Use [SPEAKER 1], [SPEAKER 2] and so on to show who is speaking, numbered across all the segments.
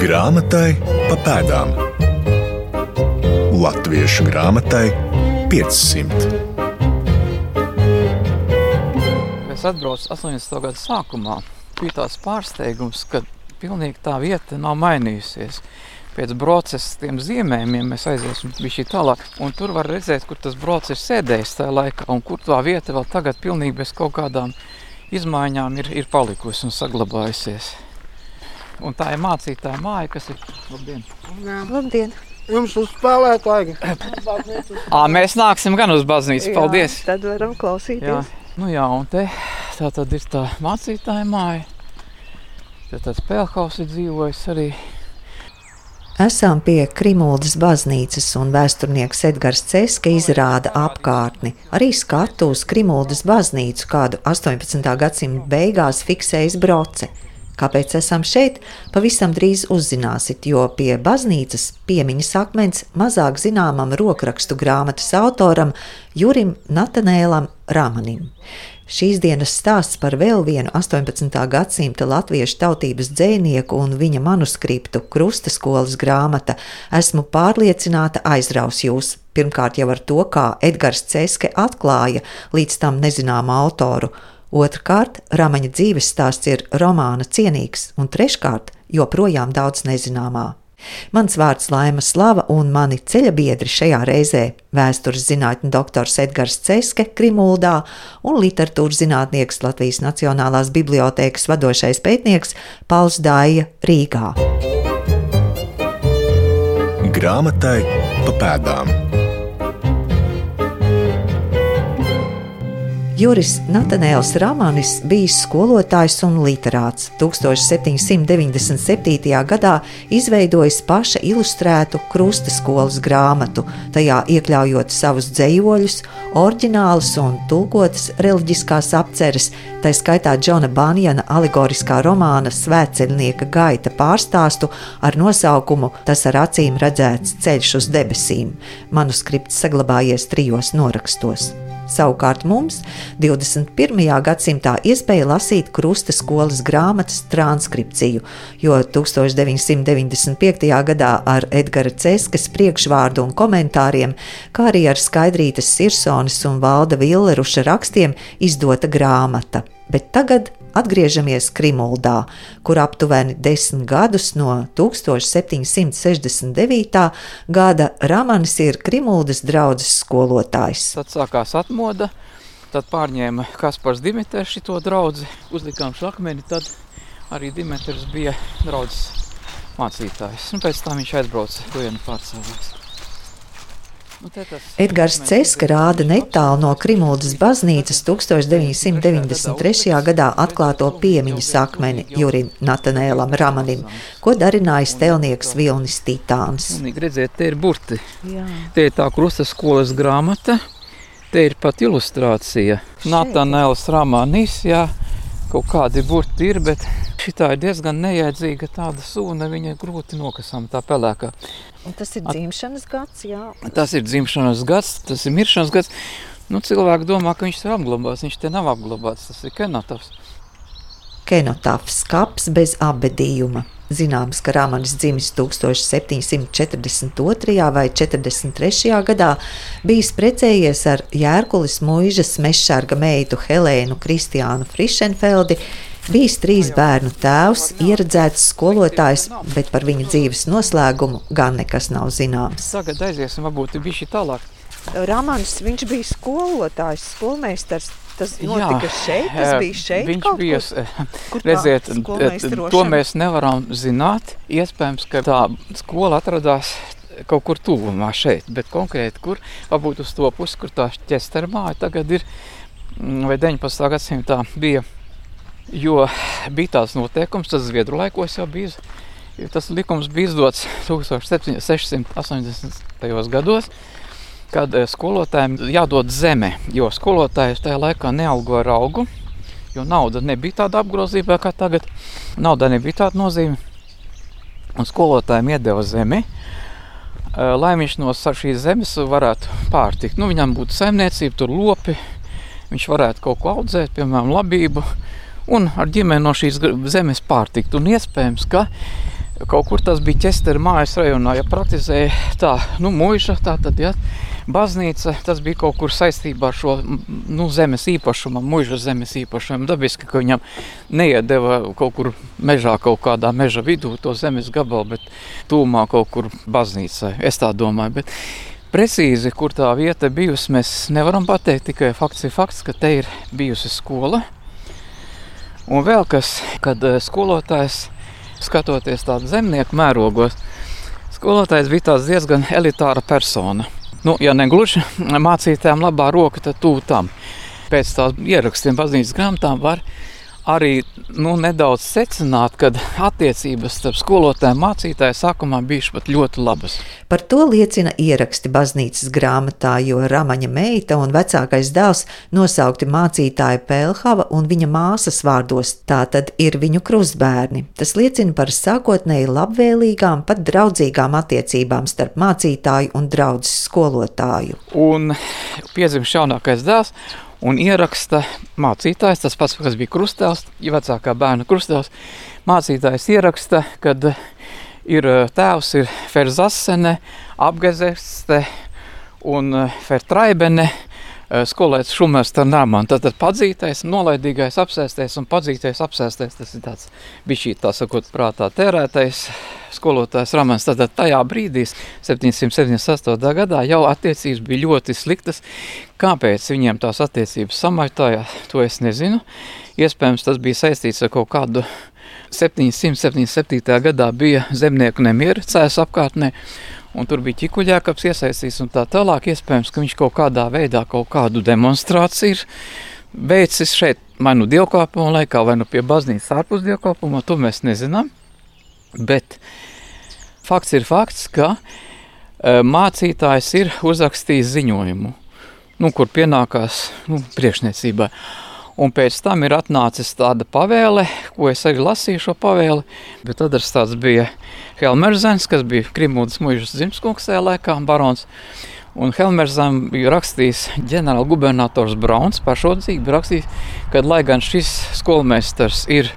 [SPEAKER 1] Grāmatai pa pēdām. Latviešu grāmatai 500.
[SPEAKER 2] Es atbraucu 80. gada sākumā. Bija tāds pārsteigums, ka pilnīgi tā vieta nav mainījusies. Pēc procesa tiem zīmējumiem mēs aiziesim šī tālāk. Un tur var redzēt, kur tas brocis ir sēdējis tajā laikā un kur tā vieta vēl tagad pilnīgi bez kaut kādām izmaiņām ir, ir palikusi un saglabājusies. Un tā ir mācītāja māja, kas ir. Labdien!
[SPEAKER 3] Labdien!
[SPEAKER 4] Jums uz spēlētāju!
[SPEAKER 2] Ā, mēs nāksim gan uz baznīcu. Paldies!
[SPEAKER 3] Jā, tad varam klausīties.
[SPEAKER 2] Jā, nu jā, un te tā tad ir tā mācītāja māja. Tad tāds pēlhaus ir dzīvojis arī.
[SPEAKER 5] Esam pie Krimuldas baznīcas un vēsturnieks Edgars Ceska izrāda apkārtni. Arī skatu uz Krimuldas baznīcu, kādu 18. gadsimta beigās fiksējis Broce. Kāpēc esam šeit? Pavisam drīz uzzināsiet, jo pie baznīcas piemiņas akmens mazāk zināmam rokrakstu grāmatas autoram Jurim Natanēlam Ramanim. Šīs dienas stāsts par vēl vienu 18. gadsimta latviešu tautības dzinieku un viņa manuskriptu Krustaskolas grāmata esmu pārliecināta aizraus jūs. Pirmkārt jau ar to, kā Edgars Ceske atklāja līdz tam nezināmu autoru. Otrkārt, Ramaņa dzīves stāsts ir romāna cienīgs, un treškārt, joprojām daudz nezināmā. Mans vārds Laima Slava un mani ceļa biedri šajā reizē - vēstures zinātņu doktors Edgars Ceske Krimuldā un literatūras zinātnieks Latvijas Nacionālās bibliotēkas vadošais pētnieks Pauls Dāja Rīgā.
[SPEAKER 1] Grāmatai pa pēdām.
[SPEAKER 5] Juris Natanēls Ramanis bijis skolotājs un literāts. 1797. gadā izveidojis paša ilustrētu krustaskolas grāmatu, tajā iekļaujot savus dzējoļus, oriģinālus un tulkotas reliģiskās apceres, tā skaitā Džona Banjana alegoriskā romāna Svētceļnieka gaita pārstāstu ar nosaukumu Tas ar acīm redzēts ceļš uz debesīm. Manuskripts saglabājies trijos norakstos. Savukārt mums 21. gadsimtā iespēja lasīt krusta skolas grāmatas transkripciju, jo 1995. gadā ar Edgara Ceskas priekšvārdu un komentāriem, kā arī ar Skaidrītas Sirsonis un Valda Villeruša rakstiem izdota grāmata. Bet tagad Atgriežamies Krimuldā, kur aptuveni desmit gadus no 1769. gada Ramanis ir Krimuldas draugs skolotājs.
[SPEAKER 2] Tad sākās atmoda, tad pārņēma Kaspars Dimitrs šo draugu, uzlikām šo akmeni, tad arī Dimitrs bija draugs mācītājs. Un pēc tam viņš aizbrauca, to jau pārcēlās.
[SPEAKER 5] Nu, Edgars Ceska rāda netālu no Krimuldas baznīcas 1993. gadā atklāto piemiņas akmeni Jurim Natanēlam Ramanim, ko darināja stelnieks Vilnis Titāns.
[SPEAKER 2] Redziet, te ir burti. Jā. Te ir tā krustaskolas grāmata, te ir pat ilustrācija. Natanēls Ramanis, jā, kaut kādi burti ir, bet šitā ir diezgan nejēdzīga tāda sūna, viņa grūti nokasām tā pelēkā.
[SPEAKER 3] Un tas ir dzimšanas gads, jā.
[SPEAKER 2] Tas ir dzimšanas gads, tas ir miršanas gads. Nu, cilvēki domā, ka viņš ir apglabāts. Viņš te nav apglabāts, tas ir kenotafs.
[SPEAKER 5] Kenotafs kaps bez abedījuma. Zināms, ka Rāmanis dzimis 1742. vai 43. gadā, bijis precējies ar Jērkulis mūžas mešsarga meitu Helēnu Kristiānu Frišenfeldi, bijis trīs bērnu tēvs, ieredzēts skolotājs, bet par viņa dzīves noslēgumu gan nekas nav zināms.
[SPEAKER 2] Tagad aiziesim, varbūt bišķi tālāk.
[SPEAKER 3] Rāmanis, viņš bija skolotājs, skolmeistars. Tas notika Jā, šeit, tas bija šeit.
[SPEAKER 2] Viņš bija, kur redziet, to mēs nevaram zināt. Iespējams, ka tā skola atradās kaut kur tuvumā šeit, bet konkrēti kur, varbūt uz to pusi, kur tā ķestermāja tagad ir, mm, vai 19. gadsimtā bija Jo bija tāds noteikums, tas Zviedru laikos jau bija. Tas likums bija izdots 1680. gados, kad eh, skolotājiem jādod zeme, jo skolotājus tajā laikā nealgo ar augu, jo nauda nebija tāda apgrozībā kā tagad. Nauda nebija tāda nozīme. Un skolotājiem iedeva zemi, eh, lai viņš no šīs zemes varētu pārtikt. Nu, viņam būtu saimniecība, tur lopi, viņš varētu kaut ko audzēt, piemēram, labību un ar ģimeni no šīs zemes pārtikt. Un iespējams, ka Kaut kur tas bija ķestera mājas rajonā, ja praktizēja tā, nu, mūža, tā tad, ja, baznīca, tas bija kaut kur saistībā ar šo, nu, zemes īpašumu, mūža zemes īpašumu. Dabiski, ka viņam neiedeva kaut kur mežā, kaut kādā meža vidū to zemes gabalu, bet tūmā kaut kur baznīcai, es tā domāju, bet precīzi, kur tā vieta bijusi, mēs nevaram pateikt, tikai fakts ir fakts, ka te ir bijusi skola, un vēl kas, kad eh, skolotājs skatoties tādu zemnieku mērogos, skolotājs bija tāds diezgan elitāra persona. Nu, ja ne gluži mācītājiem labā roka, tad tūtam. Pēc tām ierakstiem baznīcas grāmatām var arī nu, nedaudz secināt, ka attiecības starp skolotāju un mācītāju sākumā bijušas pat ļoti labas.
[SPEAKER 5] Par to liecina ieraksti baznīcas grāmatā, jo Ramaņa meita un vecākais dēls nosaukti mācītāja Pelhava un viņa māsas vārdos. Tā tad ir viņu krustbērni. Tas liecina par sākotnēji labvēlīgām, pat draudzīgām attiecībām starp mācītāju un draugu skolotāju.
[SPEAKER 2] Un piedzimst jaunākais dēls un ieraksta mācītājs, tas pats, kas bija krustēls, ja vecākā bērna krustēls, mācītājs ieraksta, kad ir tēvs ir Ferzasene, apgezeste un Fertraibene, skolēts Šumers Tarnāman. Tātad padzītais, nolaidīgais apsēsties un padzītais apsēsties, tas ir tāds bišķī, tā sakot, prātā tērētais skolotājs Ramans. Tātad tajā brīdī, 778. gadā, jau attiecības bija ļoti sliktas. Kāpēc viņiem tās attiecības samaitāja, to es nezinu. Iespējams, tas bija saistīts ar kaut kādu 777. gadā bija zemnieku nemieru cēs apkārtnē, un tur bija ķikuļākaps iesaistīts un tā tālāk. Iespējams, ka viņš kaut kādā veidā kaut kādu demonstrāciju ir veicis šeit, vai nu dievkalpojuma laikā, vai nu pie baznīcas ārpus dievkalpojuma, to mēs nezinām. Bet fakts ir fakts, ka uh, mācītājs ir uzrakstījis ziņojumu, nu, kur pienākās nu, priekšniecībai. Un pēc tam ir atnācis tāda pavēle, ko es arī lasīju šo pavēli. Bet tad tas bija Helmerzens, kas bija Krimūdas mužas dzimtskungs tajā laikā, barons. Un Helmerzam bija rakstījis ģenerāla gubernators Brauns pašodzīgi, bija rakstījis, ka lai gan šis skolmeistars ir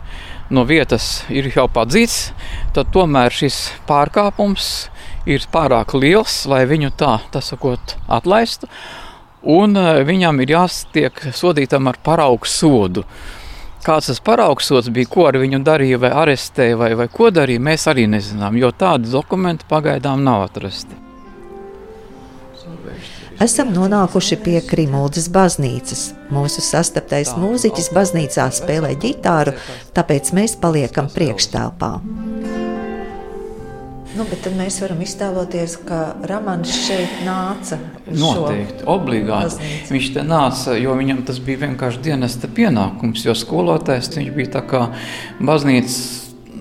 [SPEAKER 2] no vietas ir jau padzīts, tad tomēr šis pārkāpums ir pārāk liels, lai viņu tā, tas sakot, atlaistu un eh, viņam ir jāstiek sodītam ar paraugu sodu. Kāds tas paraugs sods bija, ko ar viņu darīja, vai arestēja, vai, vai ko darīja, mēs arī nezinām, jo tādi dokumenti pagaidām nav atrasti.
[SPEAKER 5] Esam nonākuši pie Krimūdas baznīcas. Mūsu sastaptais mūziķis baznīcā spēlē ģitāru, tāpēc mēs paliekam priekšstāvā. Nu, bet tad mēs varam iztēloties, ka Rāmans šeit nāca.
[SPEAKER 2] Noteikti, obligāti. Baznīcu. Viņš te nāca, jo viņam tas bija vienkārši dienesta pienākums, jo skolotājs viņš bija tā kā baznīcas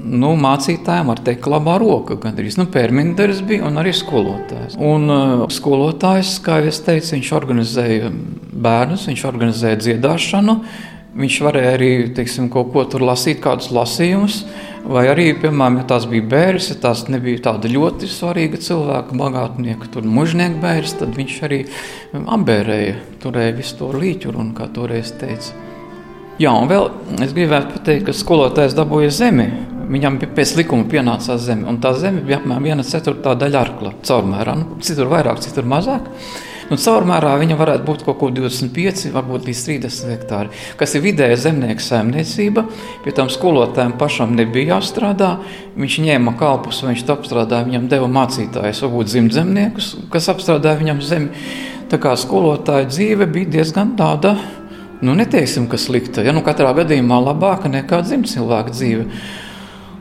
[SPEAKER 2] nu, mācītājiem, var teikt, labā roka. Gandrīz nu, pērminderis bija un arī skolotājs. Un uh, skolotājs, kā jau es teicu, viņš organizēja bērnus, viņš organizēja dziedāšanu, viņš varēja arī, teiksim, kaut ko tur lasīt, kādus lasījumus. Vai arī, piemēram, ja tās bija bērns, ja tās nebija tāda ļoti svarīga cilvēka, bagātnieka, tur mužnieka bērns, tad viņš arī apbērēja, turēja visu to līķuru, un kā toreiz teica. Jā, un vēl es gribētu pateikt, ka skolotājs dabūja zemi. Viņam pēc likuma pienācās zeme, un tā zeme bija apmēram viena ceturtā daļa arkla caurmērā. Nu, citur vairāk, citur mazāk. Nu, caurmērā viņa varētu būt kaut ko 25, varbūt līdz 30 hektāri, kas ir vidēja zemnieka saimniecība. Pie tam skolotājiem pašam nebija jāstrādā. Viņš ņēma kalpus, viņš apstrādāja, viņam deva mācītājus, varbūt dzimtzemniekus, kas apstrādāja viņam zemi. Tā kā skolotāja dzīve bija diezgan tāda, nu, neteiksim, ka slikta. Ja nu katrā gadījumā labāka nekā dzimtcilvēka dzīve.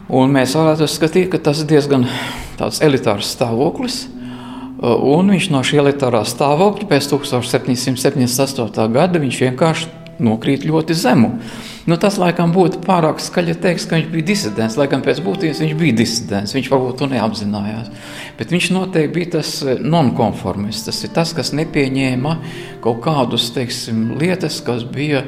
[SPEAKER 2] Un mēs varētu uzskatīt, ka tas ir diezgan elitārs stāvoklis. Un viņš no šī elitārā stāvokļa pēc 1778. gada vienkārši nokrīt ļoti zemu. Nu, tas laikam būtu pārāk skaļi teikt, ka viņš bija disidents. Lai gan pēc būtības viņš bija disidents, viņš varbūt to neapzinājās. Bet viņš noteikti bija tas nonkonformists. Tas ir tas, kas nepieņēma kaut kādus teiksim, lietas, kas bija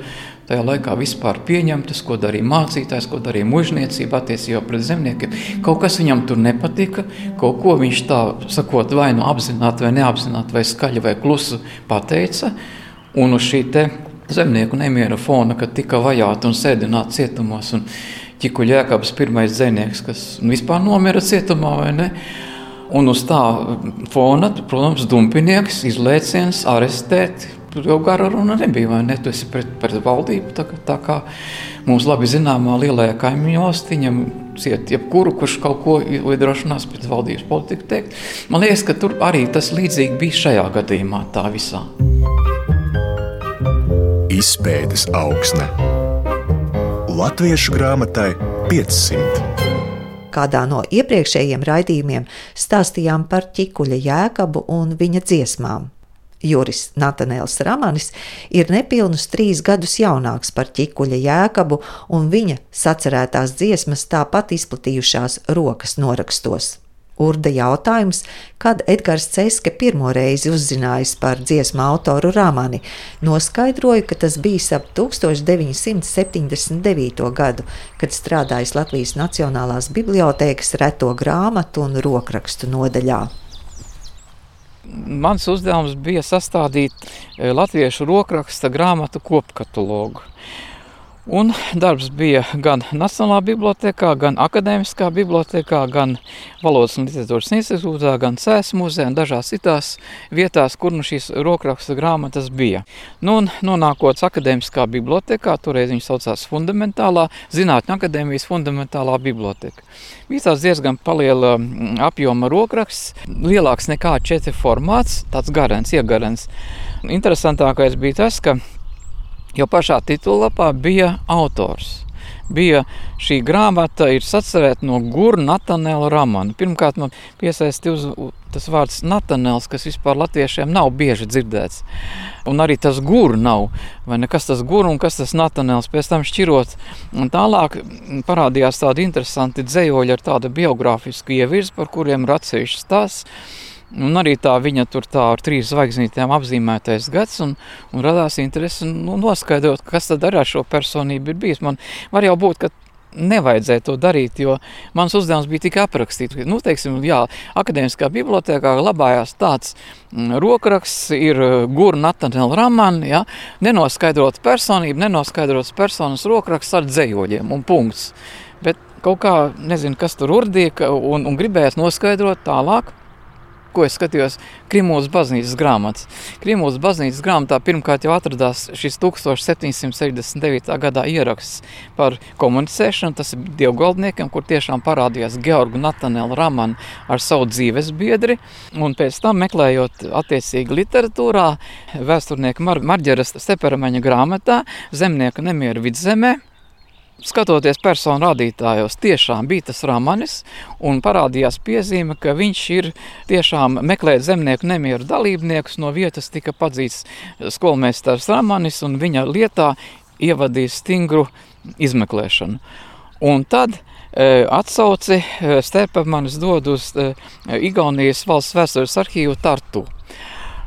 [SPEAKER 2] tajā laikā vispār pieņemtas, ko darīja mācītājs, ko darīja mužniecība attiecībā pret zemniekiem. Kaut kas viņam tur nepatika, kaut ko viņš tā sakot, vai nu apzināti, vai neapzināti, vai skaļi vai klusu pateica. Un uz šī zemnieku nemiera fona, kad tika vajāti un sēdināti cietumos un Čikuļa Jēkabs pirmais dzēnieks, kas vispār nomira cietumā vai ne. Un uz tā fona, protams, dumpinieks, izlēciens, arestēti. Tur jau gara runa nebija, vai ne? Tu esi pret, pret valdību, tā, tā kā mums labi zināmā lielajā kaimiņu valstī ņem ciet jebkuru, kurš kaut ko iedrošinās pret valdības politiku teikt. Man liekas, ka tur arī tas līdzīgi bija šajā gadījumā tā visā.
[SPEAKER 1] Izpētes augsne Latviešu grāmatai 500
[SPEAKER 5] kādā no iepriekšējiem raidījumiem stāstījām par ķikuļa jēkabu un viņa dziesmām. Juris Natanēls Ramanis ir nepilnus trīs gadus jaunāks par ķikuļa jēkabu, un viņa sacerētās dziesmas tāpat izplatījušās rokas norakstos. Urda jautājums, kad Edgars Ceske pirmo reizi uzzinājis par dziesmu autoru Rāmani, noskaidroja, ka tas bija ap 1979. gadu, kad strādājis Latvijas Nacionālās bibliotēkas reto grāmatu un rokrakstu nodaļā.
[SPEAKER 2] Mans uzdevums bija sastādīt eh, latviešu rokraksta grāmatu kopkatalogu. Un darbs bija gan Nacionālā bibliotekā, gan Akadēmiskā bibliotekā, gan Valodas un literatūras institūtā, gan Cēs muzejā un dažās citās vietās, kur nu šīs rokraksta grāmatas bija. Nu, un nonākot Akadēmiskā bibliotekā, toreiz viņas saucās Fundamentālā Zinātņu akadēmijas Fundamentālā biblioteka. Bija tāds diezgan paliela apjoma rokraksts, lielāks nekā četri formāts, tāds garants, iegarants. Interesantākais bija tas, ka Jo pašā titullapā bija autors. Bija šī grāmata, ir sacerēta no Gurna Natanēla Ramana. Pirmkārt, man piesaistīja tas vārds Natanēls, kas vispār latviešiem nav bieži dzirdēts. Un arī tas gurns nav. Vai ne kas tas gurns un kas tas Natanēls pēc tam šķirot. Un tālāk parādījās tādi interesanti dzējoļi ar tādu biogrāfisku ievirzi, par kuriem ir atsevišķs stāsts. Un arī tā viņa tur tā ar trīs zvaigznītēm apzīmētais gads, un, un radās interese nu, noskaidrot, kas tad ar šo personību ir bijis. Man var jau būt, ka nevajadzēja to darīt, jo mans uzdevums bija tikai aprakstīt. Nu, teiksim, jā, akadēmiskā bibliotekā glabājās tāds mm, rokraksts, ir uh, Gura Natanela Ramana, ja, nenoskaidrots personība, nenoskaidrots personas rokraksts ar dzējoļiem un punkts. Bet kaut kā, nezinu, kas tur urdīja, un, un gribējās noskaidrot tālāk, ko es skatījos Krimūlas baznīcas grāmatas. Krimūlas baznīcas grāmatā pirmkārt jau atradās šis 1779. gadā ieraksts par komunicēšanu, tas ir dievgaldniekiem, kur tiešām parādījās Georgu Natanelu Ramanu ar savu dzīves biedri, un pēc tam meklējot attiecīgi literatūrā, vēsturnieka Mar Marģeras Steperamaņa grāmatā Zemnieka nemieru vidzemē, skatoties personu rādītājos, tiešām bija tas Ramanis, un parādījās piezīme, ka viņš ir tiešām meklējis zemnieku nemieru dalībniekus. No vietas tika padzīts skolmeistars Ramanis, un viņa lietā ievadīja stingru izmeklēšanu. Un tad e, atsauci e, Stepamanis dod uz e, Igaunijas valsts vēstures arhīvu Tartu.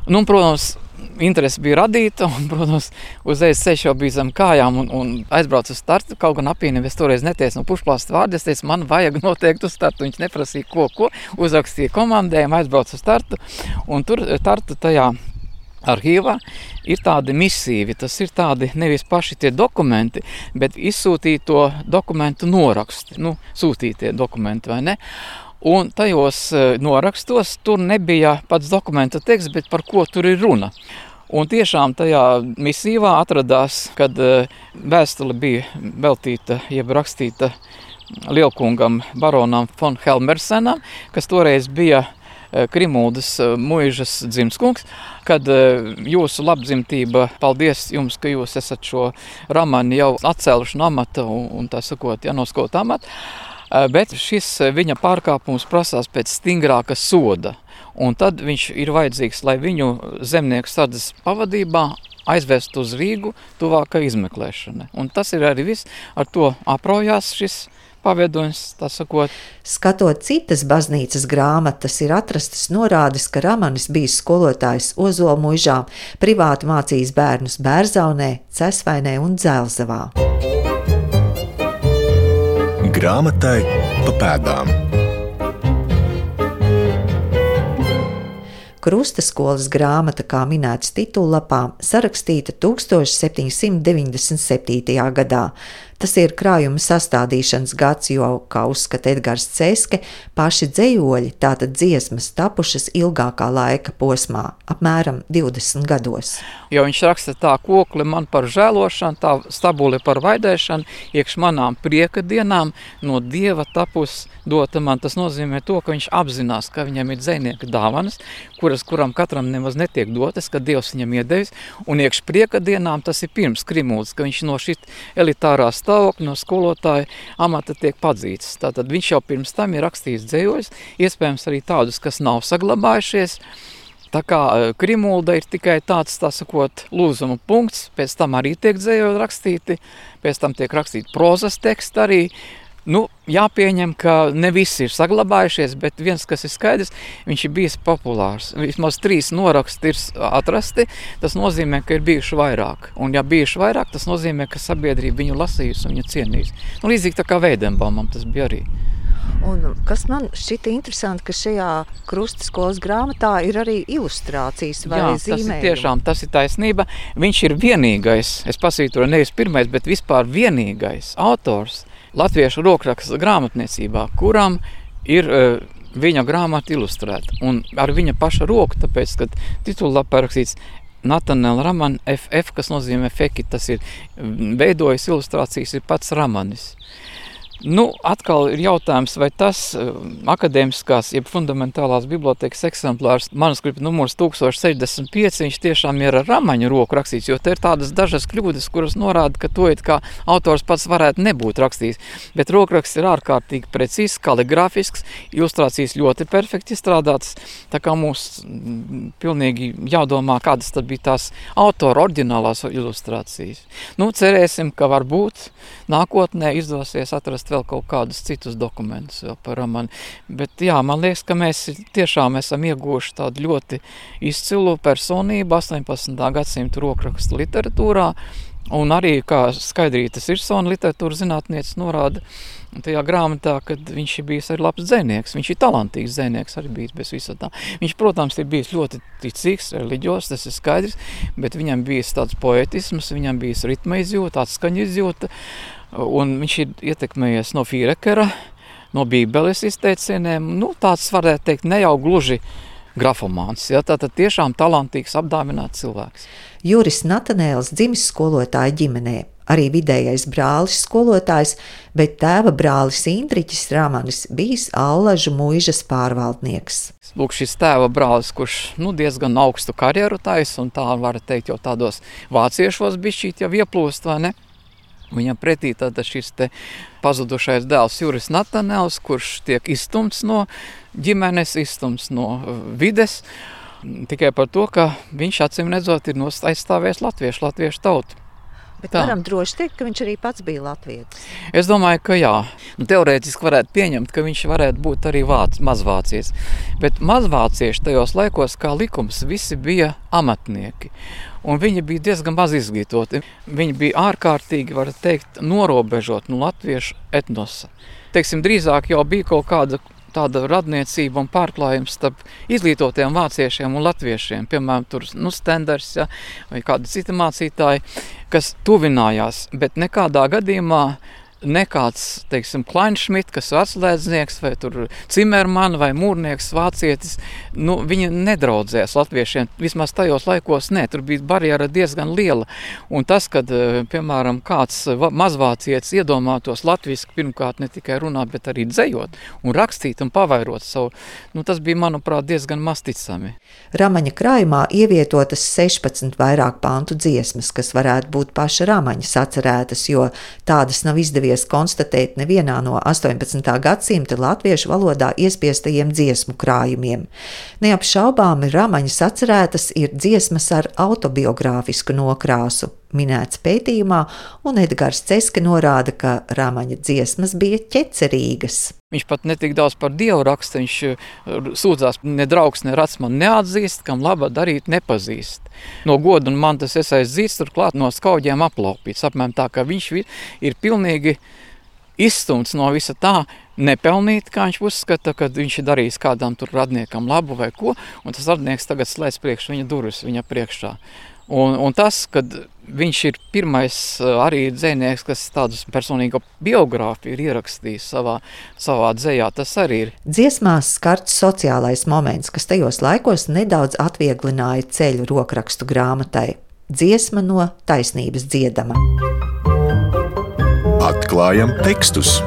[SPEAKER 2] Nu, protams, interese bija radīta, un, protams, uzreiz ceļš jau bija zem kājām, un, un aizbraucu uz startu. Kaut gan apīniem es toreiz neteicu no pušplāsta vārdu, es teicu, man vajag noteikti uz startu. Viņš neprasīja, ko, ko, uzrakstīja komandējumu, aizbraucu uz startu, un tur tartu tajā arhīvā ir tādi misīvi. Tas ir tādi nevis paši tie dokumenti, bet izsūtīto dokumentu noraksti, nu, sūtītie dokumenti vai ne. Un tajos e, norakstos tur nebija pats dokumenta teksts, bet par ko tur ir runa. Un tiešām tajā misijā atradās, kad e, vēstule bija veltīta, jeb rakstīta Lielkungam, baronam von Helmersenam, kas toreiz bija e, Krimūdas mūžas dzimskungs, kad jūsu labdzimtība, paldies jums, ka jūs esat šo ramani jau atcēluši no amata un, un tā sakot, ja noskot amatu. Eh, bet šis eh, viņa pārkāpums prasās pēc stingrāka soda. Un tad viņš ir vajadzīgs, lai viņu zemnieku sardzes pavadībā aizvest uz Rīgu tuvāka izmeklēšana. Un tas ir arī viss, ar to aprojās šis paviedojums, tā sakot.
[SPEAKER 5] Skatot citas baznīcas grāmatas, ir atrastas norādes, ka Ramanis bija skolotājs Ozolmužā, privāti mācījis bērnus Bērzaunē, Cesvainē un Dzelzavā
[SPEAKER 1] grāmatai pa pēdām.
[SPEAKER 5] Krustaskolas grāmata, kā minēts titullapā, sarakstīta 1797. gadā. Tas ir krājuma sastādīšanas gads, jo, kā uzskata Edgars Ceske, paši dzējoļi, tātad dziesmas, tapušas ilgākā laika posmā, apmēram 20 gados.
[SPEAKER 2] Jo viņš raksta tā, kokli man par žēlošanu, tā stabuli par vaidēšanu, iekš manām prieka dienām no dieva tapus dota man. Tas nozīmē to, ka viņš apzinās, ka viņam ir dzēnieka dāvanas, kuras kuram katram nemaz netiek dotas, ka dievs viņam iedevis, un iekš prieka dienām tas ir pirms krimūds, ka viņš no šit elitārā stāvokļa, no skolotāja amata tiek padzīts. Tātad viņš jau pirms tam ir rakstījis dzējoļus, iespējams arī tādus, kas nav saglabājušies, Tā kā e, krimulda ir tikai tāds, tā sakot, lūzuma punkts, pēc tam arī tiek dzējoli rakstīti, pēc tam tiek rakstīti prozas teksti arī, Nu, jāpieņem, ka ne visi ir saglabājušies, bet viens, kas ir skaidrs, viņš ir bijis populārs. Vismaz trīs noraksti ir atrasti. Tas nozīmē, ka ir bijuši vairāk. Un, ja bijuši vairāk, tas nozīmē, ka sabiedrība viņu lasījusi un viņu cienījusi. Nu, līdzīgi tā kā Veidenbaumam tas bija arī.
[SPEAKER 3] Un kas man šķita interesanti, ka šajā krustskolas grāmatā ir arī ilustrācijas vai Jā, zīmējumi.
[SPEAKER 2] Tas ir tiešām tas ir taisnība. Viņš ir vienīgais, es pasītoju nevis pirmais, bet vispār vienīgais autors, latviešu rokraksta grāmatniecībā, kuram ir uh, viņa grāmata ilustrēta. Un ar viņa paša roku, tāpēc, ka titulā parakstīts Natanēla Ramana FF, kas nozīmē feki, tas ir veidojis ilustrācijas, ir pats Ramanis. Nu, atkal ir jautājums, vai tas uh, akadēmiskās, jeb fundamentālās bibliotekas eksemplārs, manuskripta numurs 1065, viņš tiešām ir ar ramaņu roku rakstīts, jo te ir tādas dažas kļūdas, kuras norāda, ka to it kā autors pats varētu nebūt rakstījis. Bet rokraksts ir ārkārtīgi precīzs, kaligrāfisks, ilustrācijas ļoti perfekti izstrādātas, tā kā mums mm, pilnīgi jādomā, kādas tad bija tās autora oriģinālās ilustrācijas. Nu, cerēsim, ka varbūt nākotnē izdosies atrast atrast vēl kaut kādus citus dokumentus par romānu. Bet jā, man liekas, ka mēs tiešām esam ieguvuši tādu ļoti izcilu personību 18. gadsimta rokrakstu literatūrā. Un arī, kā Skaidrītas Irsona literatūras zinātniece norāda, tajā grāmatā, kad viņš ir bijis arī labs dzēnieks. Viņš ir talantīgs dzēnieks, arī bijis bez visa tā. Viņš, protams, ir bijis ļoti ticīgs, reliģios, tas ir skaidrs, bet viņam bija tāds poetisms, viņam bija ritma izjūta, atskaņa izjūta. Un viņš ir ietekmējies no Fīrekera, no Bībeles izteicieniem. Nu, tāds varētu teikt, ne jau gluži grafomāns. Ja, Tātad tiešām talantīgs, apdāvināts cilvēks.
[SPEAKER 5] Juris Natanēls dzimis skolotāja ģimenē. Arī vidējais brālis skolotājs, bet tēva brālis Indriķis Ramanis bijis Allažu mūžas pārvaldnieks.
[SPEAKER 2] Lūk, šis tēva brālis, kurš nu, diezgan augstu karjeru taisa, un tā var teikt, jau tādos vāciešos bišķīt jau ieplūst, vai ne? Viņam pretī tad šis pazudušais dēls Juris Natanēls, kurš tiek izstumts no ģimenes, izstumts no uh, vides, tikai par to, ka viņš acīm redzot ir aizstāvējis latviešu, latviešu tautu.
[SPEAKER 3] Bet tā. varam droši teikt, ka viņš arī pats bija Latvijas.
[SPEAKER 2] Es domāju, ka jā. Nu, teorētiski varētu pieņemt, ka viņš varētu būt arī vāc, mazvācietis. Bet mazvācieši tajos laikos, kā likums, visi bija amatnieki. Un viņi bija diezgan maz izglītoti. Viņi bija ārkārtīgi, var teikt, norobežot no latviešu etnosa. Teiksim, drīzāk jau bija kaut kāda tāda radniecība un pārklājums starp izglītotiem vāciešiem un latviešiem. Piemēram, tur nu, Stenders ja, vai kādi citi mācītāji, kas tuvinājās, bet nekādā gadījumā nekāds, teiksim, Kleinšmits, kas ir atslēdznieks, vai Cimermans vai mūrnieks, vācietis, nu, viņi nedraudzējās latviešiem. Vismaz tajos laikos ne, tur bija barjera diezgan liela. Un tas, kad, eh, piemēram, kāds mazvācietis iedomātos latviešu pirmkārt ne tikai runāt, bet arī dzējot un rakstīt un pavairot savu, nu, tas bija, manuprāt, diezgan masticami.
[SPEAKER 5] Ramaņa krājumā ievietotas 16 vairāk pantu dziesmas, kas varētu būt paša Ramaņa sacerētas, jo tādas nav izdevies izdevies konstatēt nevienā no 18. gadsimta latviešu valodā iespiestajiem dziesmu krājumiem. Neapšaubāmi Ramaņas atcerētas ir dziesmas ar autobiogrāfisku nokrāsu. Minēts pētījumā, un Edgars Ceska norāda, ka rāmaņa dziesmas bija ķecerīgas.
[SPEAKER 2] Viņš pat netik daudz par dievu raksta, viņš eh, sūdzās, ne draugs, ne rats man neatzīst, kam laba darīt nepazīst. No goda un man tas esais dzīts, turklāt no skauģiem aplaupīts, apmēram tā, ka viņš ir pilnīgi izstumts no visa tā, nepelnīt, kā viņš uzskata, ka viņš ir darījis kādam tur radniekam labu vai ko, un tas radnieks tagad slēdz priekš viņa durvis viņa priekšā. Un, un tas, kad viņš ir pirmais arī dzinieks, kas tādu personīgu biogrāfiju ir ierakstījis savā, savā dzējā, tas arī ir.
[SPEAKER 5] Dziesmās skarts sociālais moments, kas tajos laikos nedaudz atvieglināja ceļu rokrakstu grāmatai. Dziesma no taisnības dziedama.
[SPEAKER 1] Atklājam tekstus!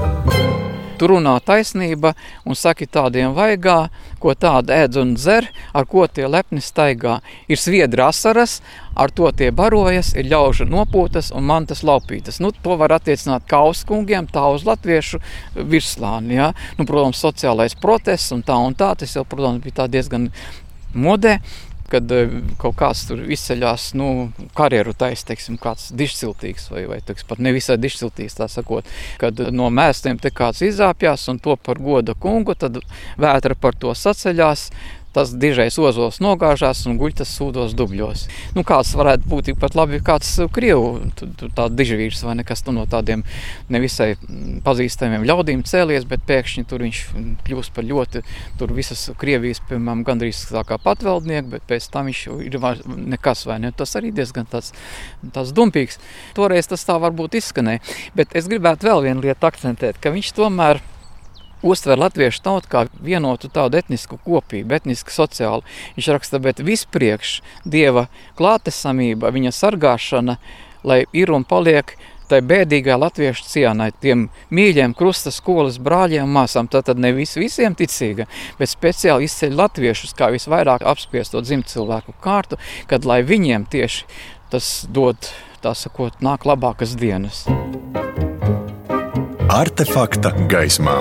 [SPEAKER 2] Tur runā taisnība un saka tādiem vaigā, ko tāda ēd un dzer, ar ko tie lepni staigā. Ir sviedri asaras, ar to tie barojas, ir ļaužu nopūtas un mantas laupītas. Nu, to var attiecināt kā uz kungiem, tā uz latviešu virslāni. Ja? Nu, protams, sociālais protests un tā un tā, tas jau, protams, bija diezgan modē kad eh, kaut kāds tur izceļas, nu, karjeru taisa, teiksim, kāds dišciltīgs vai, vai teiks, pat nevisai dišciltīgs, tā sakot, kad no mēstiem te kāds izāpjās un to par goda kungu, tad vētra par to saceļās, tas dižais ozols nogāžās un guļ tas sūdos dubļos. Nu, kāds varētu būt pat labi, kāds krievu tāds dižvīrs vai nekas no tādiem nevisai pazīstamiem ļaudīm cēlies, bet pēkšņi tur viņš kļūst par ļoti, tur visas Krievijas, piemēram, gandrīz tā kā patvaldnieku, bet pēc tam viņš ir nekas vai ne. Tas arī diezgan tāds, tāds dumpīgs. Toreiz tas tā varbūt izskanēja, bet es gribētu vēl vienu lietu akcentēt, ka viņš tomēr uztver latviešu tautu kā vienotu tādu etnisku kopību, etnisku sociālu. Viņš raksta, bet vispriekš dieva klātesamība, viņa sargāšana, lai ir un paliek tai bēdīgā latviešu cienai, tiem mīļiem krusta skolas brāļiem un māsām. Tad ne vis, visiem ticīga, bet speciāli izceļ latviešus kā visvairāk apspiesto dzimtu cilvēku kārtu, kad lai viņiem tieši tas dod, tā sakot, nāk labākas dienas.
[SPEAKER 1] Artefakta gaismā.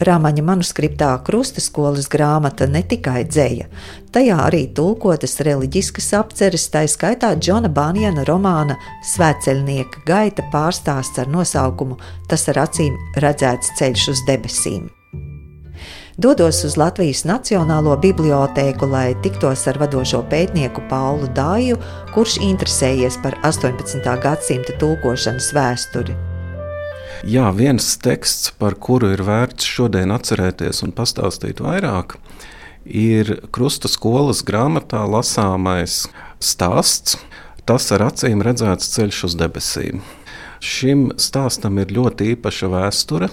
[SPEAKER 5] Rāmaņa manuskriptā Krustaskolas grāmata ne tikai dzēja, tajā arī tulkotas reliģiskas apceres, tā skaitā Džona Banjana romāna Svētceļnieka gaita pārstāsts ar nosaukumu Tas ar acīm redzēts ceļš uz debesīm. Dodos uz Latvijas Nacionālo bibliotēku, lai tiktos ar vadošo pētnieku Paulu Dāju, kurš interesējies par 18. gadsimta tulkošanas vēsturi.
[SPEAKER 6] Jā, viens teksts, par kuru ir vērts šodien atcerēties un pastāstīt vairāk, ir Krusta skolas grāmatā lasāmais stāsts. Tas ar acīm redzēts ceļš uz debesīm. Šim stāstam ir ļoti īpaša vēsture.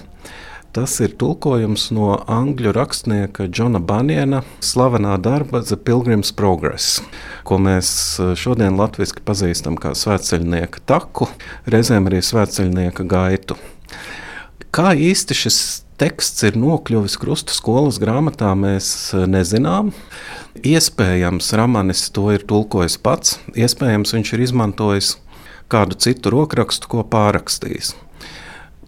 [SPEAKER 6] Tas ir tulkojums no angļu rakstnieka Džona Banjana slavenā darba The Pilgrim's Progress, ko mēs šodien latviešu pazīstam kā svētceļnieka taku, reizēm arī svētceļnieka gaitu. Kā īsti šis teksts ir nokļuvis krustu skolas grāmatā, mēs eh, nezinām. Iespējams, Ramanis to ir tulkojis pats, iespējams, viņš ir izmantojis kādu citu rokrakstu, ko pārrakstījis.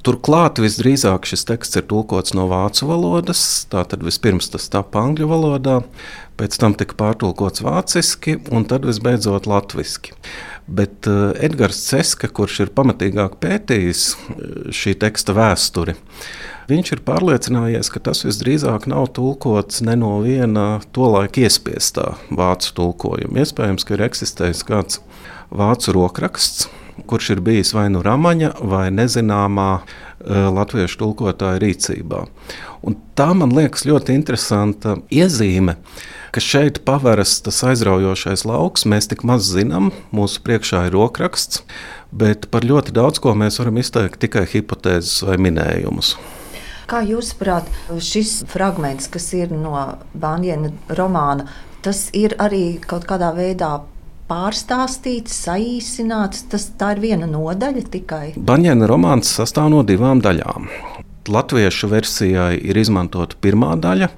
[SPEAKER 6] Turklāt visdrīzāk šis teksts ir tulkots no vācu valodas. Tātad vispirms tas tapu angļu valodā, pēc tam tika pārtulkots vāciski un tad visbeidzot latviešu. Bet uh, Edgars Ceska, kurš ir pamatīgāk pētījis uh, šī teksta vēsturi, viņš ir pārliecinājies, ka tas visdrīzāk nav tulkots ne no viena tolaika iespiestā vācu tulkojuma. Iespējams, ka ir eksistējis kāds vācu rokraksts kurš ir bijis vai nu ramaņa vai nezināmā uh, latviešu tulkotāja rīcībā. Un tā man liekas ļoti interesanta iezīme, ka šeit paveras tas aizraujošais lauks. Mēs tik maz zinām, mūsu priekšā ir rokraksts, bet par ļoti daudz ko mēs varam izteikt tikai hipotēzes vai minējumus.
[SPEAKER 5] Kā jūs saprotat, šis fragments, kas ir no Banjana romāna, tas ir arī kaut kādā veidā pārstāstīts, saīsināts. Tas, tā ir viena nodaļa tikai.
[SPEAKER 6] Banjana romāns sastāv no divām daļām. Latviešu versijai ir izmantota pirmā daļa,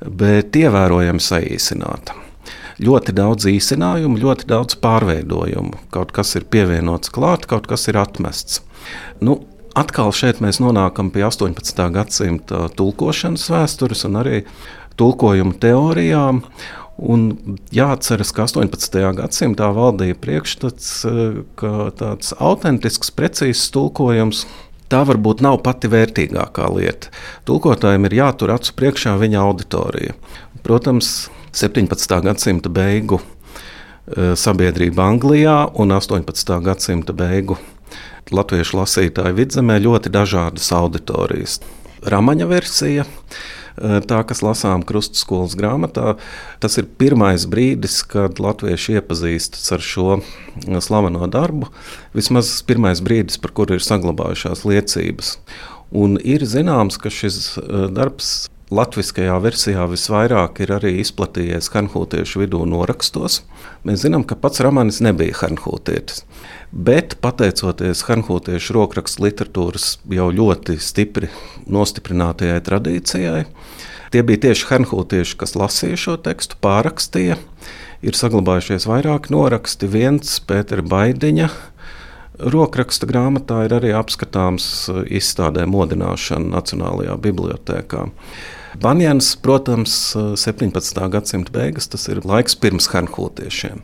[SPEAKER 6] bet ievērojami saīsināta. Ļoti daudz īsinājumu, ļoti daudz pārveidojumu. Kaut kas ir pievienots klāt, kaut kas ir atmests. Nu, atkal šeit mēs nonākam pie 18. gadsimta tulkošanas vēstures un arī tulkojuma teorijām. Un jāatceras, ka 18. gadsimtā valdīja priekšstats, eh, ka tāds autentisks, precīzs tulkojums tā varbūt nav pati vērtīgākā lieta. Tulkotājiem ir jātur acu priekšā viņa auditorija. Protams, 17. gadsimta beigu eh, sabiedrība Anglijā un 18. gadsimta beigu latviešu lasītāju vidzemē ļoti dažādas auditorijas. Ramaņa versija tā, kas lasām krustskolas grāmatā. Tas ir pirmais brīdis, kad latvieši iepazīstas ar šo slaveno darbu. Vismaz pirmais brīdis, par kuru ir saglabājušās liecības. Un ir zināms, ka šis darbs Latviskajā versijā visvairāk ir arī izplatījies hanhūtiešu vidū norakstos. Mēs zinām, ka pats Ramanis nebija hanhūtietis. Bet pateicoties hanhūtiešu rokrakstu literatūras jau ļoti stipri nostiprinātajai tradīcijai, tie bija tieši hanhūtieši, kas lasīja šo tekstu, pārakstīja. Ir saglabājušies vairāki noraksti, viens Pētera Baidiņa. Rokraksta grāmatā ir arī apskatāms izstādē modināšana Nacionālajā bibliotekā. Banjans, protams, 17. gadsimta beigas, tas ir laiks pirms hanhūtiešiem.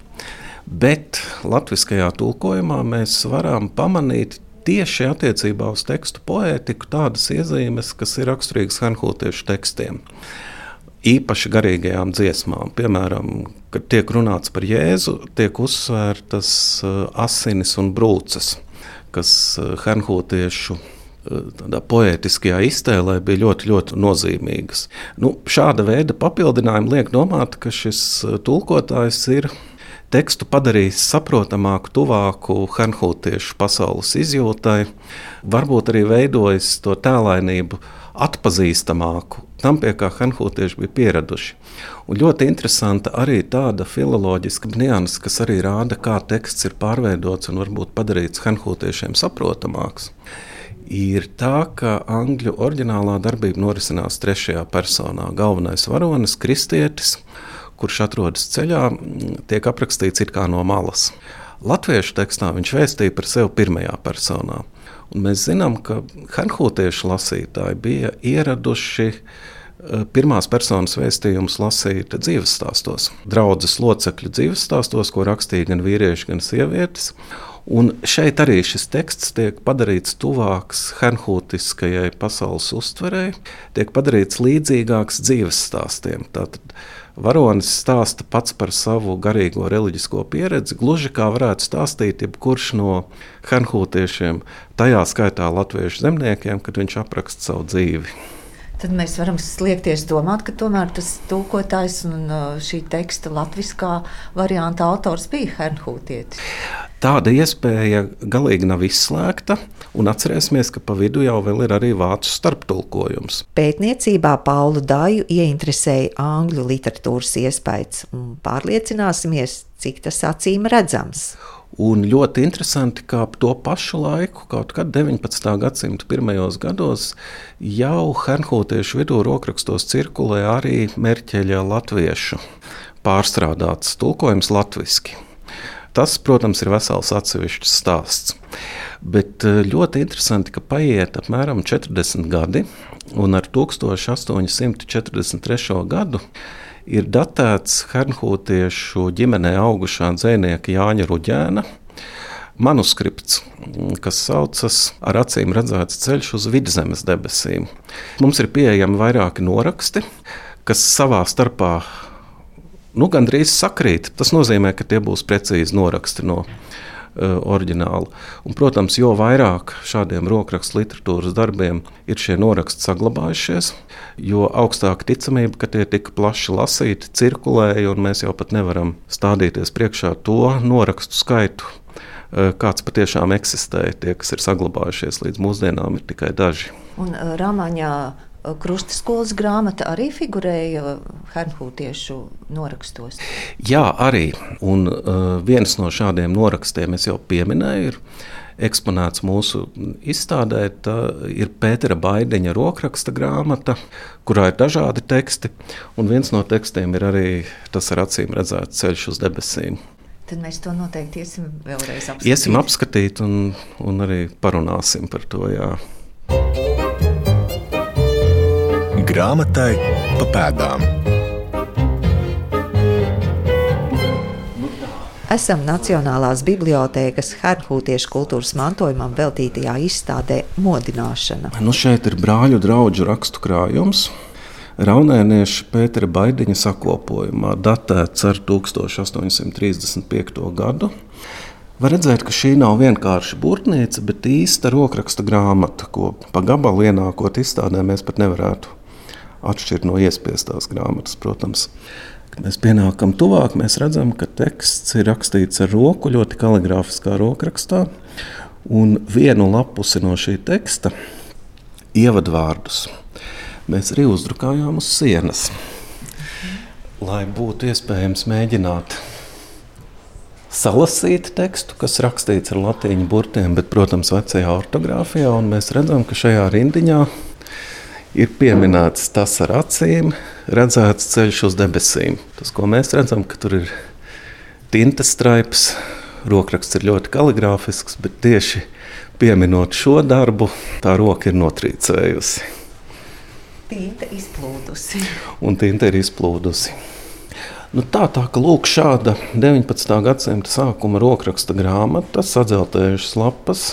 [SPEAKER 6] Bet latviskajā tulkojumā mēs varam pamanīt tieši attiecībā uz tekstu poētiku tādas iezīmes, kas ir raksturīgas hanhūtiešu tekstiem. Īpaši garīgajām dziesmām, piemēram, kad tiek runāts par Jēzu, tiek uzsvērtas uh, asinis un brūces, kas hanhūtiešu uh, tādā poētiskajā iztēlē bija ļoti, ļoti nozīmīgas. Nu, šāda veida papildinājumi liek domāt, ka šis tulkotājs ir tekstu padarījis saprotamāku, tuvāku hanhūtiešu pasaules izjūtai, varbūt arī veidojis to tēlainību atpazīstamāku tam, pie kā hanhūtieši bija pieraduši. Un ļoti interesanta arī tāda filoloģiska nianses, kas arī rāda, kā teksts ir pārveidots un varbūt padarīts hanhūtiešiem saprotamāks. Ir tā, ka angļu oriģinālā darbība norisinās trešajā personā. Galvenais varonis, kristietis, kurš atrodas ceļā, tiek aprakstīts it kā no malas. Latviešu tekstā viņš vēstīja par sevi pirmajā personā. Un mēs zinām, ka hanhūtiešu lasītāji bija ieraduši eh, pirmās personas vēstījumus lasīt dzīves stāstos, draudzes locekļu dzīves stāstos, ko rakstīja gan vīrieši, gan sievietes. Un šeit arī šis teksts tiek padarīts tuvāks hanhūtiskajai pasaules uztverei, tiek padarīts līdzīgāks dzīves stāstiem. Tātad Varonis stāsta pats par savu garīgo reliģisko pieredzi, gluži kā varētu stāstīt jebkurš no hanhūtiešiem, tajā skaitā latviešu zemniekiem, kad viņš apraksta savu dzīvi.
[SPEAKER 3] Tad mēs varam sliekties domāt, ka tomēr tas tulkotājs un uh, šī teksta latviskā varianta autors bija Hernhūtietis.
[SPEAKER 6] Tāda iespēja galīgi nav izslēgta, un atcerēsimies, ka pa vidu jau ir arī vācu starptulkojums.
[SPEAKER 5] Pētniecībā Paulu Dāju ieinteresēja angļu literatūras iespējas, un pārliecināsimies, cik tas acīm redzams.
[SPEAKER 6] Un ļoti interesanti, ka to pašu laiku, kaut kad 19. gadsimta pirmajos gados, jau Hernhūtiešu vidū rokrakstos cirkulē arī Merķeļa latviešu pārstrādāts tulkojums latviešu. Tas, protams, ir vesels atsevišķs stāsts. Bet eh, ļoti interesanti, ka paiet apmēram 40 gadi, un ar 1843. gadu ir datēts Hernhūtiešu ģimenē augušā dzēnieka Jāņa Ruģēna manuskripts, kas saucas ar acīm redzēts ceļš uz vidzemes debesīm. Mums ir pieejami vairāki noraksti, kas savā starpā nu, gandrīz sakrīt. Tas nozīmē, ka tie būs precīzi noraksti no uh, oriģināla. Un, protams, jo vairāk šādiem rokrakstu literatūras darbiem ir šie noraksti saglabājušies, jo augstāka ticamība, ka tie tik plaši lasīti, cirkulēja, un mēs jau pat nevaram stādīties priekšā to norakstu skaitu. Uh, kāds patiešām eksistē, tie, kas ir saglabājušies līdz mūsdienām, ir tikai daži.
[SPEAKER 3] Un uh, Rāmaņā Krustaskolas grāmata arī figurēja Hernhūtiešu norakstos.
[SPEAKER 6] Jā, arī. Un uh, viens no šādiem norakstiem, es jau pieminēju, ir eksponēts mūsu izstādē. Tā ir Pētera Baideņa rokraksta grāmata, kurā ir dažādi teksti. Un viens no tekstiem ir arī tas ar acīm redzēts ceļš uz debesīm.
[SPEAKER 3] Tad mēs to noteikti iesim vēlreiz
[SPEAKER 6] apskatīt. Iesim apskatīt un, un arī parunāsim par to. Jā.
[SPEAKER 1] Grāmatai pa pēdām.
[SPEAKER 5] Esam Nacionālās bibliotēkas Hernhūtiešu kultūras mantojumam veltītajā izstādē Modināšana.
[SPEAKER 6] Nu šeit ir brāļu draugu rakstu krājums. Raunēnieša Pētera Baidiņa sakopojumā, datēts ar 1835. gadu. Var redzēt, ka šī nav vienkārši burtnīca, bet īsta rokraksta grāmata, ko pa gabalu ienākot izstādē mēs pat nevarētu atšķirt no iespiestās grāmatas, protams. Kad mēs pienākam tuvāk, mēs redzam, ka teksts ir rakstīts ar roku, ļoti kaligrāfiskā rokrakstā. Un vienu lapusi no šī teksta ievadvārdus mēs arī uzdrukājām uz sienas, lai būtu iespējams mēģināt salasīt tekstu, kas rakstīts ar latīņu burtiem, bet, protams, vecajā ortogrāfijā. Mēs redzam, ka šajā rindiņā ir pieminēts tas ar acīm, redzēts ceļš uz debesīm. Tas, ko mēs redzam, ka tur ir tinta straips, rokraksts ir ļoti kaligrāfisks, bet tieši pieminot šo darbu, tā roka ir notrīcējusi.
[SPEAKER 3] Tinta izplūdusi.
[SPEAKER 6] Un tinta ir izplūdusi. Nu, tā tā ka lūk, šāda 19. gadsimta sākuma rokraksta grāmata, sadzeltējušas lapas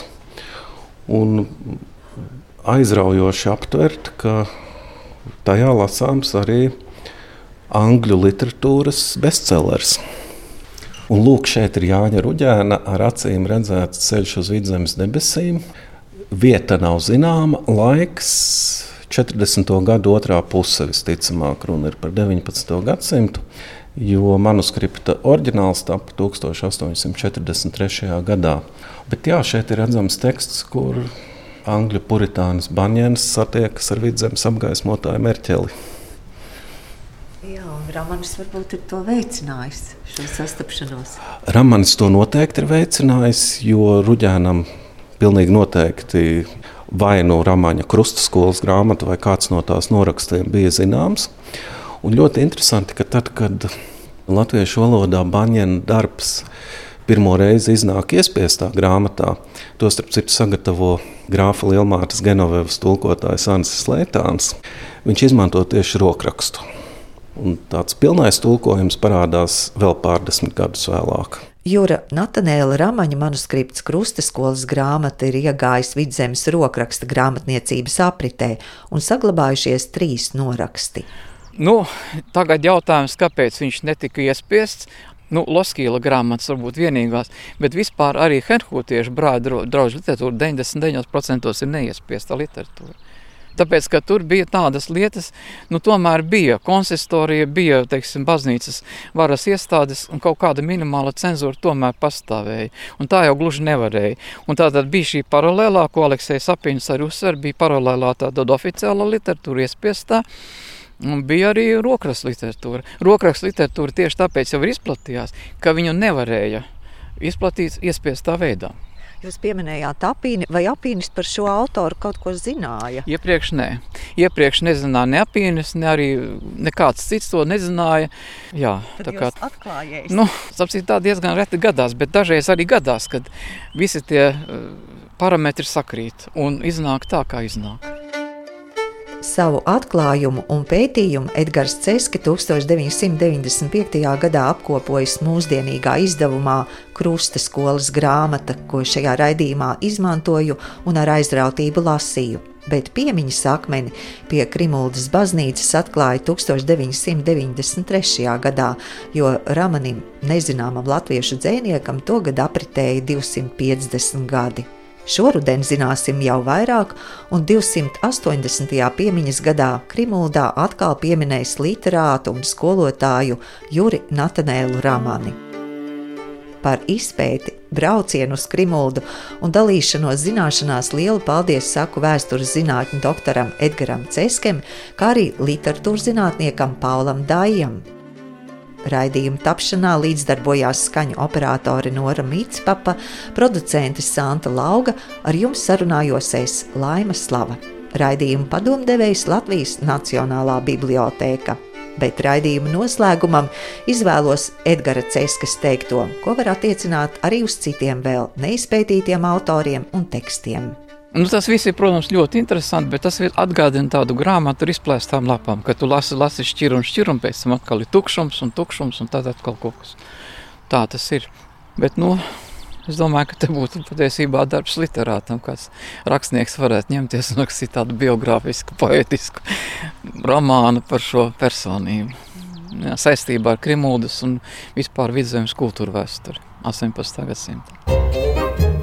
[SPEAKER 6] un aizraujoši aptvert, ka tajā lasāms arī angļu literatūras bestsellers. Un lūk, šeit ir Jāņa Ruģēna ar acīm redzēts ceļš uz vidzemes debesīm. Vieta nav zināma, laiks 40. gadu otrā puse, visticamāk, runa ir par 19. gadsimtu, jo manuskripta oriģināls tapa 1843. gadā. Bet jā, šeit ir redzams teksts, kur angļu puritānis Banjēns satiekas ar vidzemes apgaismotāju Merķeli.
[SPEAKER 3] Jā, un Ramanis varbūt ir to veicinājis, šo sastapšanos.
[SPEAKER 6] Ramanis to noteikti ir veicinājis, jo Ruģēnam pilnīgi noteikti vai no Ramaņa krustskolas grāmata, vai kāds no tās norakstiem bija zināms. Un ļoti interesanti, ka tad, kad latviešu valodā Baņēna darbs pirmo reizi iznāk iespiestā grāmatā, to starp citu sagatavo grāfa Lielmāras Genovevas tulkotājs Ansis Lētāns, viņš izmanto tieši rokrakstu. Un tāds pilnais tulkojums parādās vēl pārdesmit gadus vēlāk.
[SPEAKER 5] Jūra Natanēla Ramaņa manuskripts Krustaskolas grāmata ir iegājis vidzemes rokraksta grāmatniecības apritē un saglabājušies trīs noraksti.
[SPEAKER 2] Nu, tagad jautājums, kāpēc viņš netika iespiests? Nu, Loskīla grāmatas varbūt vienīgās, bet vispār arī Henhūtiešu brāļu draugu literatūra 99% ir neiespiesta literatūra. Tāpēc, ka tur bija tādas lietas, nu, tomēr bija konsistorija, bija, teiksim, baznīcas varas iestādes un kaut kāda minimāla cenzūra tomēr pastāvēja. Un tā jau gluži nevarēja. Un tā tad bija šī paralēlā, ko Aleksējs Apiņš arī uzsver, bija paralēlā tāda oficiāla literatūra iespiestā. Un bija arī rokrakstu literatūra. Rokrakstu literatūra tieši tāpēc jau ir izplatījās, ka viņu nevarēja izplatīt iespiestā veidā.
[SPEAKER 5] Jūs pieminējāt apīni, vai apīnis par šo autoru kaut ko zināja?
[SPEAKER 2] Iepriekš nē. Iepriekš nezināja ne apīnis, ne arī nekāds cits to nezināja. Jā,
[SPEAKER 5] Tad tā kā atklājies.
[SPEAKER 2] Nu, sapcīt, tā diezgan reti gadās, bet dažreiz arī gadās, kad visi tie eh, parametri sakrīt un iznāk tā, kā iznāk.
[SPEAKER 5] Savu atklājumu un pētījumu Edgars Ceski 1995. gadā apkopojis mūsdienīgā izdevumā Krusta skolas grāmata, ko šajā raidījumā izmantoju un ar aizrautību lasīju. Bet piemiņas akmeni pie Krimuldas baznīcas atklāja 1993. gadā, jo Ramanim, nezināmam latviešu dzēniekam, togad apritēja 250 gadi. Šoruden zināsim jau vairāk, un 280. piemiņas gadā Krimuldā atkal pieminēs literātu un skolotāju Juri Natanēlu Ramani. Par izpēti, braucienu uz Krimuldu un dalīšanos zināšanās lielu paldies saku vēstures zinātņu doktoram Edgaram Ceskem, kā arī literatūras zinātniekam Paulam Dājam. Raidījuma tapšanā līdzdarbojās skaņu operātori Nora Mītspapa, producente Santa Lauga, ar jums sarunājos es Laima Slava. Raidījuma padomdevējs Latvijas Nacionālā bibliotēka. Bet raidījuma noslēgumam izvēlos Edgara Ceskas teikto, ko var attiecināt arī uz citiem vēl neizpētītiem autoriem un tekstiem.
[SPEAKER 2] Nu, tas viss ir, protams, ļoti interesanti, bet tas atgādina tādu grāmatu ar izplēstām lapām, ka tu lasi, lasi šķiru un šķiru, un pēc tam atkal ir tukšums un tukšums, un tad atkal kaut kas. Tā tas ir. Bet, nu, es domāju, ka te būtu patiesībā darbs literātam, kāds rakstnieks varētu ņemties un rakstīt tādu biogrāfisku, poetisku romānu par šo personību. Jā, saistībā ar Krimuldas un vispār vidzemes kultūru vēsturi 18. gadsimta.